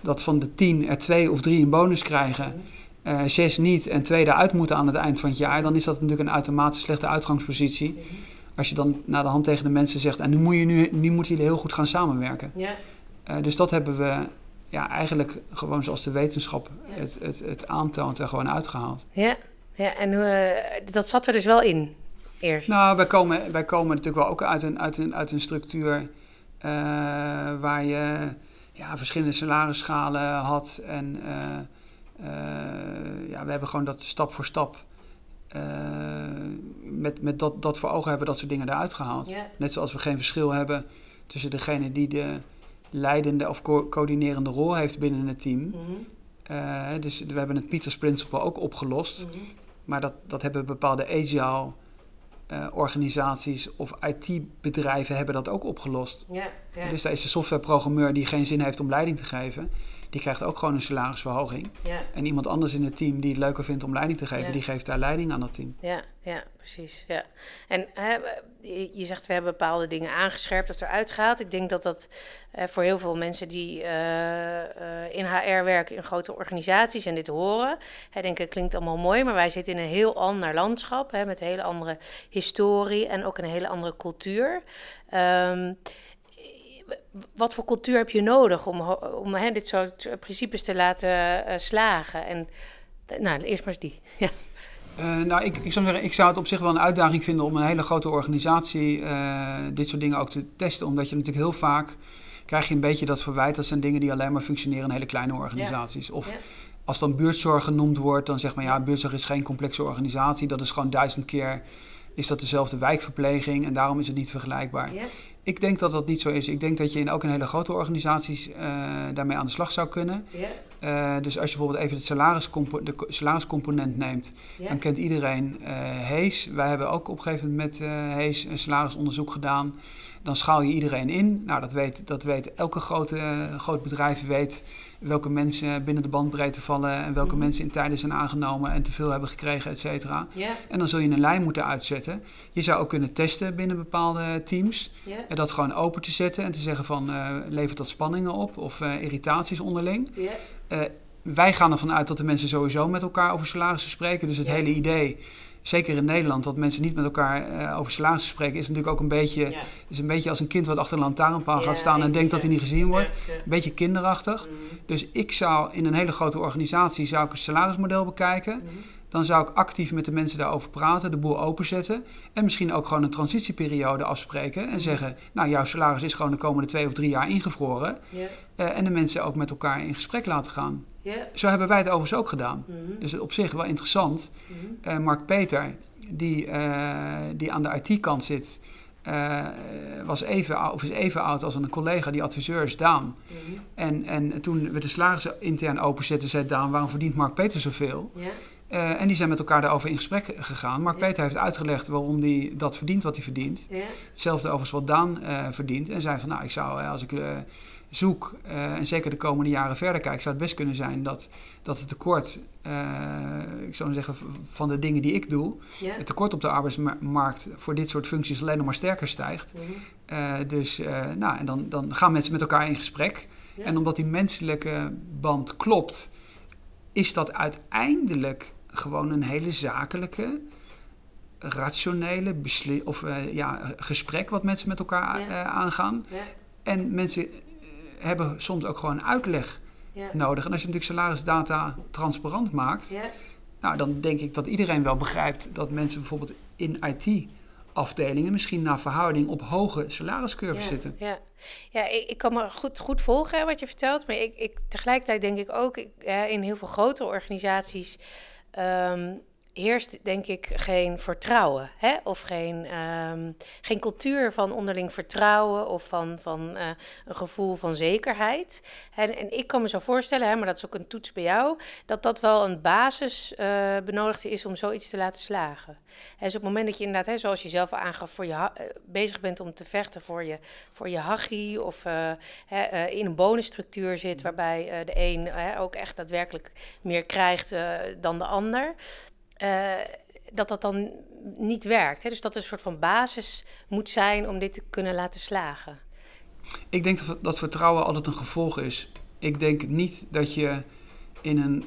dat van de tien er twee of drie een bonus krijgen uh, zes niet en twee eruit moeten aan het eind van het jaar, dan is dat natuurlijk een uitermate slechte uitgangspositie. Als je dan naar de hand tegen de mensen zegt, en nu, moet je nu, nu moeten jullie heel goed gaan samenwerken. Ja. Uh, dus dat hebben we ja, eigenlijk gewoon zoals de wetenschap het, het, het aantoont er gewoon uitgehaald. Ja, ja en uh, dat zat er dus wel in eerst? Nou, wij komen, wij komen natuurlijk wel ook uit een, uit een, uit een structuur waar je ja, verschillende salarisschalen had en... Eh, ja, we hebben gewoon dat stap voor stap uh, met, met dat, dat voor ogen hebben dat soort dingen eruit gehaald. Net zoals we geen verschil hebben tussen degene die de leidende of co coördinerende rol heeft binnen het team. Mm -hmm. uh, dus we hebben het Peters Principle ook opgelost. Mm -hmm. Maar dat, dat hebben bepaalde agile uh, organisaties of IT-bedrijven hebben dat ook opgelost. Ja, ja. Dus daar is de softwareprogrammeur die geen zin heeft om leiding te geven, die krijgt ook gewoon een salarisverhoging. Ja. En iemand anders in het team die het leuker vindt om leiding te geven, die geeft daar leiding aan het team. Ja, ja precies. Ja. En hè, je zegt we hebben bepaalde dingen aangescherpt dat eruit gaat. Ik denk dat dat voor heel veel mensen die uh, uh, in HR werken in grote organisaties en dit horen, hè, denken het klinkt allemaal mooi, maar wij zitten in een heel ander landschap hè, met een hele andere historie en ook een hele andere cultuur. Um, wat voor cultuur heb je nodig om, om hè, dit soort principes te laten uh, slagen? En nou, eerst maar eens die. Ja. Uh, nou, ik, ik zou zeggen, ik zou het op zich wel een uitdaging vinden om een hele grote organisatie uh, dit soort dingen ook te testen. Omdat je natuurlijk heel vaak krijg je een beetje dat verwijt. Dat zijn dingen die alleen maar functioneren in hele kleine organisaties. Of als dan buurtzorg genoemd wordt, dan zeg maar ja, buurtzorg is geen complexe organisatie. Dat is gewoon duizend keer is dat dezelfde wijkverpleging en daarom is het niet vergelijkbaar. Ik denk dat dat niet zo is. Ik denk dat je in ook in hele grote organisaties uh, daarmee aan de slag zou kunnen. Uh, dus als je bijvoorbeeld even het salariscompo de salariscomponent neemt, dan kent iedereen Hees. Wij hebben ook op een gegeven moment met Hees een salarisonderzoek gedaan. Dan schaal je iedereen in. Nou, dat weet, dat weet elke grote, groot bedrijf weet welke mensen binnen de bandbreedte vallen en welke mhm. mensen in tijden zijn aangenomen en te veel hebben gekregen, et cetera. En dan zul je een lijn moeten uitzetten. Je zou ook kunnen testen binnen bepaalde teams. En dat gewoon open te zetten en te zeggen van uh, levert dat spanningen op of uh, irritaties onderling. Uh, wij gaan ervan uit dat de mensen sowieso met elkaar over salarissen spreken. Dus het hele idee zeker in Nederland, dat mensen niet met elkaar uh, over salarissen spreken, is natuurlijk ook een beetje, is een beetje als een kind wat achter een lantaarnpaal gaat staan en denkt dat hij niet gezien wordt. Een beetje kinderachtig. Mhm. Dus ik zou in een hele grote organisatie zou ik een salarismodel bekijken. Mhm. Dan zou ik actief met de mensen daarover praten, de boel openzetten. En misschien ook gewoon een transitieperiode afspreken. En mhm. zeggen, nou jouw salaris is gewoon de komende twee of drie jaar ingevroren. Uh, en de mensen ook met elkaar in gesprek laten gaan. Zo hebben wij het overigens ook gedaan. Mm Dus op zich wel interessant. Mm uh, Mark Peter, die, uh, die aan de IT-kant zit, uh, was even, of is even oud als een collega, die adviseur is Daan. En, en toen we de slagers intern openzetten, zei Daan, waarom verdient Mark Peter zoveel? Uh, en die zijn met elkaar daarover in gesprek gegaan. Mark Peter heeft uitgelegd waarom hij dat verdient wat hij verdient. Hetzelfde overigens wat Daan verdient. En zei van, nou, ik zou, als ik zoek, en zeker de komende jaren verder kijk, zou het best kunnen zijn dat, dat het tekort, ik zou zeggen, van de dingen die ik doe, het tekort op de arbeidsmarkt voor dit soort functies alleen nog maar sterker stijgt. Uh, dus nou, en dan, dan gaan mensen met elkaar in gesprek. En omdat die menselijke band klopt, is dat uiteindelijk gewoon een hele zakelijke, rationele of, ja, gesprek wat mensen met elkaar aangaan. En mensen hebben soms ook gewoon uitleg nodig. En als je natuurlijk salarisdata transparant maakt, ja. nou, dan denk ik dat iedereen wel begrijpt dat mensen bijvoorbeeld in IT-afdelingen misschien naar verhouding op hoge salariscurves zitten. Ja, ja ik, ik, kan me goed, goed volgen wat je vertelt, maar ik, ik, tegelijkertijd denk ik ook ik, in heel veel grote organisaties. Um, heerst denk ik geen vertrouwen. Hè? Of geen, um, geen cultuur van onderling vertrouwen of van, van uh, een gevoel van zekerheid. En, en ik kan me zo voorstellen, hè, maar dat is ook een toets bij jou, dat dat wel een basis uh, benodigde is om zoiets te laten slagen. En dus op het moment dat je inderdaad, hè, zoals je zelf al aangaf, voor je uh, bezig bent om te vechten voor je, voor je hachie of hè, in een bonusstructuur zit waarbij de een ook echt daadwerkelijk meer krijgt dan de ander. Uh, dat dat dan niet werkt. Hè? Dus dat er een soort van basis moet zijn om dit te kunnen laten slagen. Ik denk dat, dat vertrouwen altijd een gevolg is. Ik denk niet dat je in een.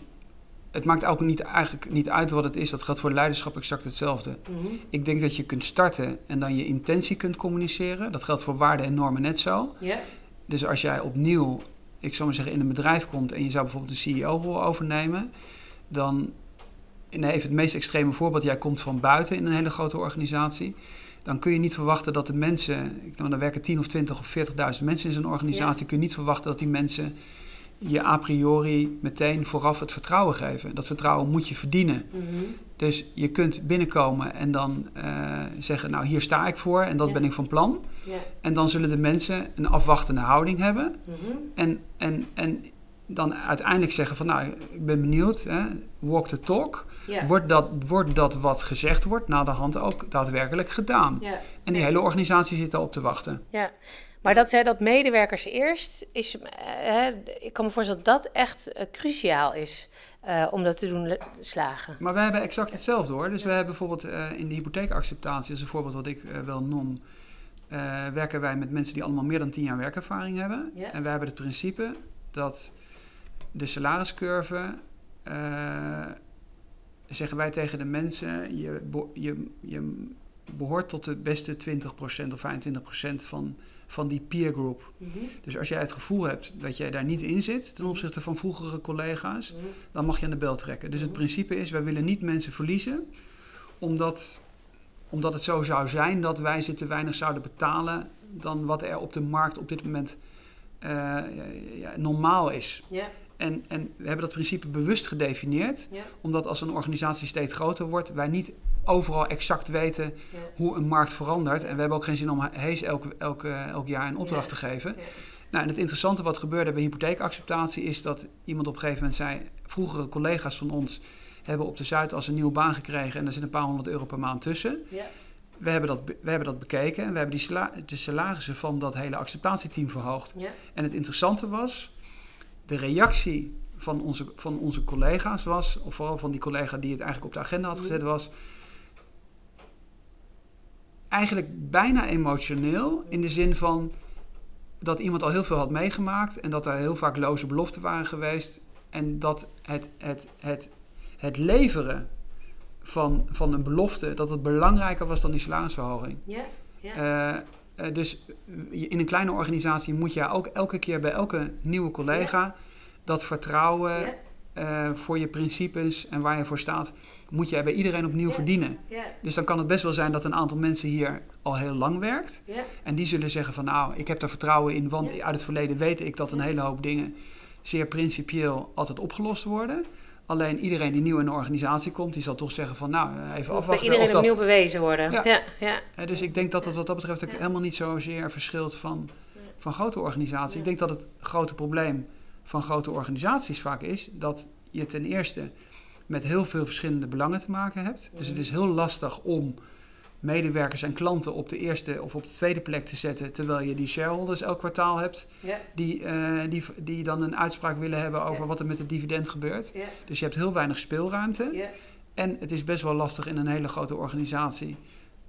Het maakt ook niet, eigenlijk niet uit wat het is. Dat geldt voor leiderschap exact hetzelfde. Mhm. Ik denk dat je kunt starten en dan je intentie kunt communiceren. Dat geldt voor waarden en normen net zo. Yeah. Dus als jij opnieuw, ik zou maar zeggen, in een bedrijf komt en je zou bijvoorbeeld de CEO-rol overnemen, dan nee, even het meest extreme voorbeeld, jij komt van buiten in een hele grote organisatie. Dan kun je niet verwachten dat de mensen, dan werken 10 of 20 of 40.000 mensen in zo'n organisatie, kun je niet verwachten dat die mensen je a priori meteen vooraf het vertrouwen geven. Dat vertrouwen moet je verdienen. Mhm. Dus je kunt binnenkomen en dan uh, zeggen, nou hier sta ik voor en dat ben ik van plan. En dan zullen de mensen een afwachtende houding hebben. Mhm. en, en, en dan uiteindelijk zeggen van nou, ik ben benieuwd, hè, walk the talk. Wordt, dat, wordt dat wat gezegd wordt, na de hand ook daadwerkelijk gedaan? Ja. En die hele organisatie zit daarop te wachten. Ja, maar dat, hè, dat medewerkers eerst, is, hè, ik kan me voorstellen dat dat echt uh, cruciaal is. Uh, om dat te doen slagen. Maar wij hebben exact hetzelfde hoor. Dus we hebben bijvoorbeeld uh, in de hypotheekacceptatie, dat is een voorbeeld wat ik wel noem, werken wij met mensen die allemaal meer dan 10 jaar werkervaring hebben. En wij hebben het principe dat de salariscurve zeggen wij tegen de mensen: je, je, je behoort tot de beste 20% of 25% van, van die peer group. Mhm. Dus als jij het gevoel hebt dat jij daar niet in zit ten opzichte van vroegere collega's, mhm. dan mag je aan de bel trekken. Dus het mhm. principe is: wij willen niet mensen verliezen, omdat, omdat het zo zou zijn dat wij ze te weinig zouden betalen dan wat er op de markt op dit moment uh, ja, normaal is. Yeah. En, en we hebben dat principe bewust gedefinieerd, omdat als een organisatie steeds groter wordt, wij niet overal exact weten hoe een markt verandert. En we hebben ook geen zin om Hees elk, elk, elk jaar een opdracht te geven. Nou, en het interessante wat gebeurde bij hypotheekacceptatie is dat iemand op een gegeven moment zei: vroegere collega's van ons hebben op de Zuid als een nieuwe baan gekregen en er zit een paar honderd euro per maand tussen. We hebben, dat, we hebben dat bekeken en we hebben die de salarissen van dat hele acceptatieteam verhoogd. En het interessante was, de reactie van onze, van onze collega's was, of vooral van die collega die het eigenlijk op de agenda had gezet, mhm. was eigenlijk bijna emotioneel in de zin van dat iemand al heel veel had meegemaakt en dat er heel vaak loze beloften waren geweest en dat het, het, het, het leveren van, van een belofte, dat het belangrijker was dan die salarisverhoging. Ja, ja. Eh, dus in een kleine organisatie moet je ook elke keer bij elke nieuwe collega dat vertrouwen uh, voor je principes en waar je voor staat, moet je bij iedereen opnieuw verdienen. Dus dan kan het best wel zijn dat een aantal mensen hier al heel lang werkt. En die zullen zeggen van nou, ik heb daar vertrouwen in, want uit het verleden weet ik dat een hele hoop dingen zeer principieel altijd opgelost worden. Alleen iedereen die nieuw in een organisatie komt, die zal toch zeggen van nou, even afwachten. Bij iedereen of dat... opnieuw bewezen worden. Ja. Ja, Dus ik denk dat het wat dat betreft ook helemaal niet zozeer verschilt van, van grote organisaties. Ik denk dat het grote probleem van grote organisaties vaak is dat je ten eerste met heel veel verschillende belangen te maken hebt. Dus het is heel lastig om medewerkers en klanten op de eerste of op de tweede plek te zetten, terwijl je die shareholders elk kwartaal hebt, die, uh, die, die dan een uitspraak willen hebben over wat er met het dividend gebeurt. Dus je hebt heel weinig speelruimte. En het is best wel lastig in een hele grote organisatie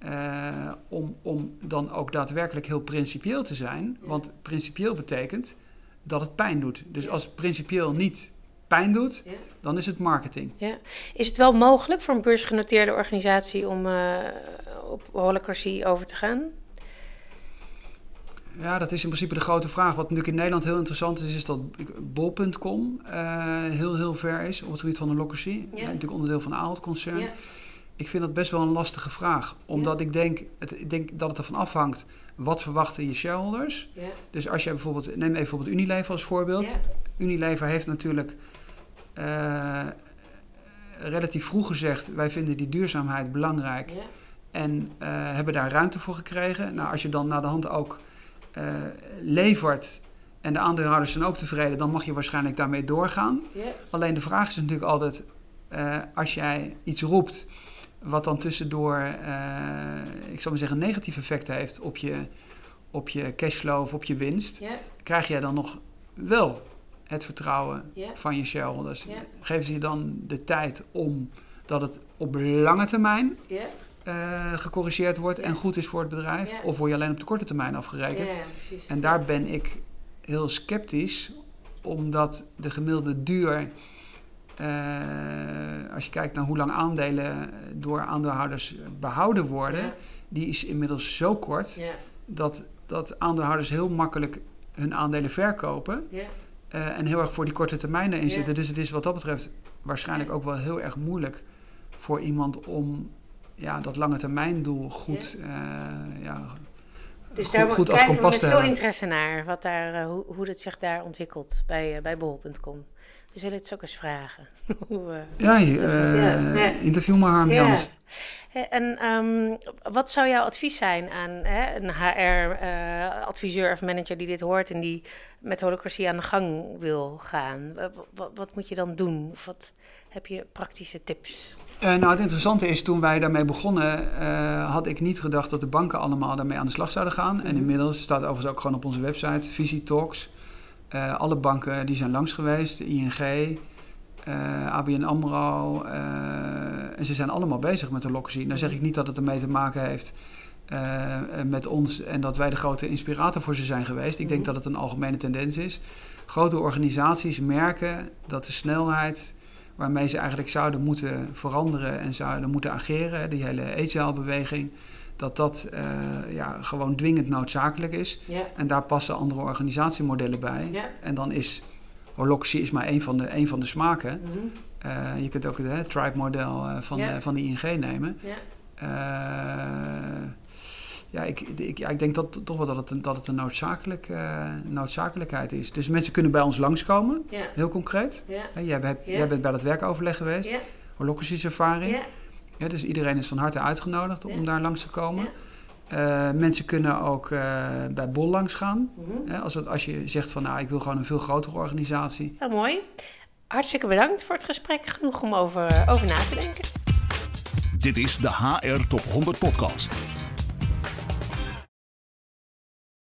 uh, om, om dan ook daadwerkelijk heel principieel te zijn. Want principieel betekent dat het pijn doet. Dus als principieel niet pijn doet, dan is het marketing. Ja. Is het wel mogelijk voor een beursgenoteerde organisatie om uh, op holacracy over te gaan? Ja, dat is in principe de grote vraag. Wat natuurlijk in Nederland heel interessant is, is dat bol.com uh, heel, heel ver is op het gebied van de holacracy. Ja. natuurlijk onderdeel van Ahold concern. Ja. Ik vind dat best wel een lastige vraag. Omdat ik, denk, het, ik denk dat het ervan afhangt, wat verwachten je shareholders? Ja. Dus als je bijvoorbeeld, neem even bijvoorbeeld Unilever als voorbeeld. Unilever heeft natuurlijk uh, relatief vroeg gezegd: wij vinden die duurzaamheid belangrijk. Ja. En uh, hebben daar ruimte voor gekregen. Nou, als je dan naar de hand ook uh, levert en de aandeelhouders zijn ook tevreden, dan mag je waarschijnlijk daarmee doorgaan. Alleen de vraag is natuurlijk altijd: als jij iets roept wat dan tussendoor, ik zal maar zeggen, negatieve effecten heeft op je, op je cashflow of op je winst, krijg jij dan nog wel het vertrouwen van je shareholders. Yeah. Geven ze je dan de tijd om dat het op lange termijn uh, gecorrigeerd wordt en goed is voor het bedrijf? Of word je alleen op de korte termijn afgerekend? en daar ben ik heel sceptisch, omdat de gemiddelde duur, uh, als je kijkt naar hoe lang aandelen door aandeelhouders behouden worden, die is inmiddels zo kort dat, dat aandeelhouders heel makkelijk hun aandelen verkopen. Uh, en heel erg voor die korte termijn erin zitten. Dus het is wat dat betreft waarschijnlijk ook wel heel erg moeilijk voor iemand om ja, dat lange termijn doel goed, ja. Uh, ja dus goed, daar goed als kompas te hebben. met veel interesse naar wat daar, uh, hoe, hoe het zich daar ontwikkelt bij, bij bol.com. We zullen het zo ook eens vragen. ja, uh, interview maar Harm Jans. En um, wat zou jouw advies zijn aan hè, een HR-adviseur of manager die dit hoort en die met holocratie aan de gang wil gaan? Wat, wat moet je dan doen? Of wat heb je praktische tips? Uh, nou, het interessante is, toen wij daarmee begonnen, uh, had ik niet gedacht dat de banken allemaal daarmee aan de slag zouden gaan. En mhm. inmiddels staat overigens ook gewoon op onze website, Visie Talks. Uh, alle banken die zijn langs geweest, ING, ABN AMRO. en ze zijn allemaal bezig met de holocracy. Nou zeg ik niet dat het ermee te maken heeft met ons en dat wij de grote inspirator voor ze zijn geweest. Ik denk mhm. dat het een algemene tendens is. Grote organisaties merken dat de snelheid waarmee ze eigenlijk zouden moeten veranderen en zouden moeten ageren, die hele agile-beweging, dat dat uh, ja, gewoon dwingend noodzakelijk is. En daar passen andere organisatiemodellen bij. En dan is holocracy is maar één van de, één van de smaken. Mhm. uh, je kunt ook het tribe-model uh, van, van de ING nemen. Ja, ik, ik, ja, ik denk dat, toch wel dat het, dat het een noodzakelijk, uh, noodzakelijkheid is. Dus mensen kunnen bij ons langskomen, ja. heel concreet. Ja. Jij bent bij dat werkoverleg geweest, ja. ervaring. Ja. dus iedereen is van harte uitgenodigd om daar langs te komen. Uh, mensen kunnen ook uh, bij Bol langs gaan. Mm als, het, als je zegt van nou, ik wil gewoon een veel grotere organisatie. Nou, mooi. Hartstikke bedankt voor het gesprek. Genoeg om over, over na te denken. Dit is de HR Top 100 Podcast.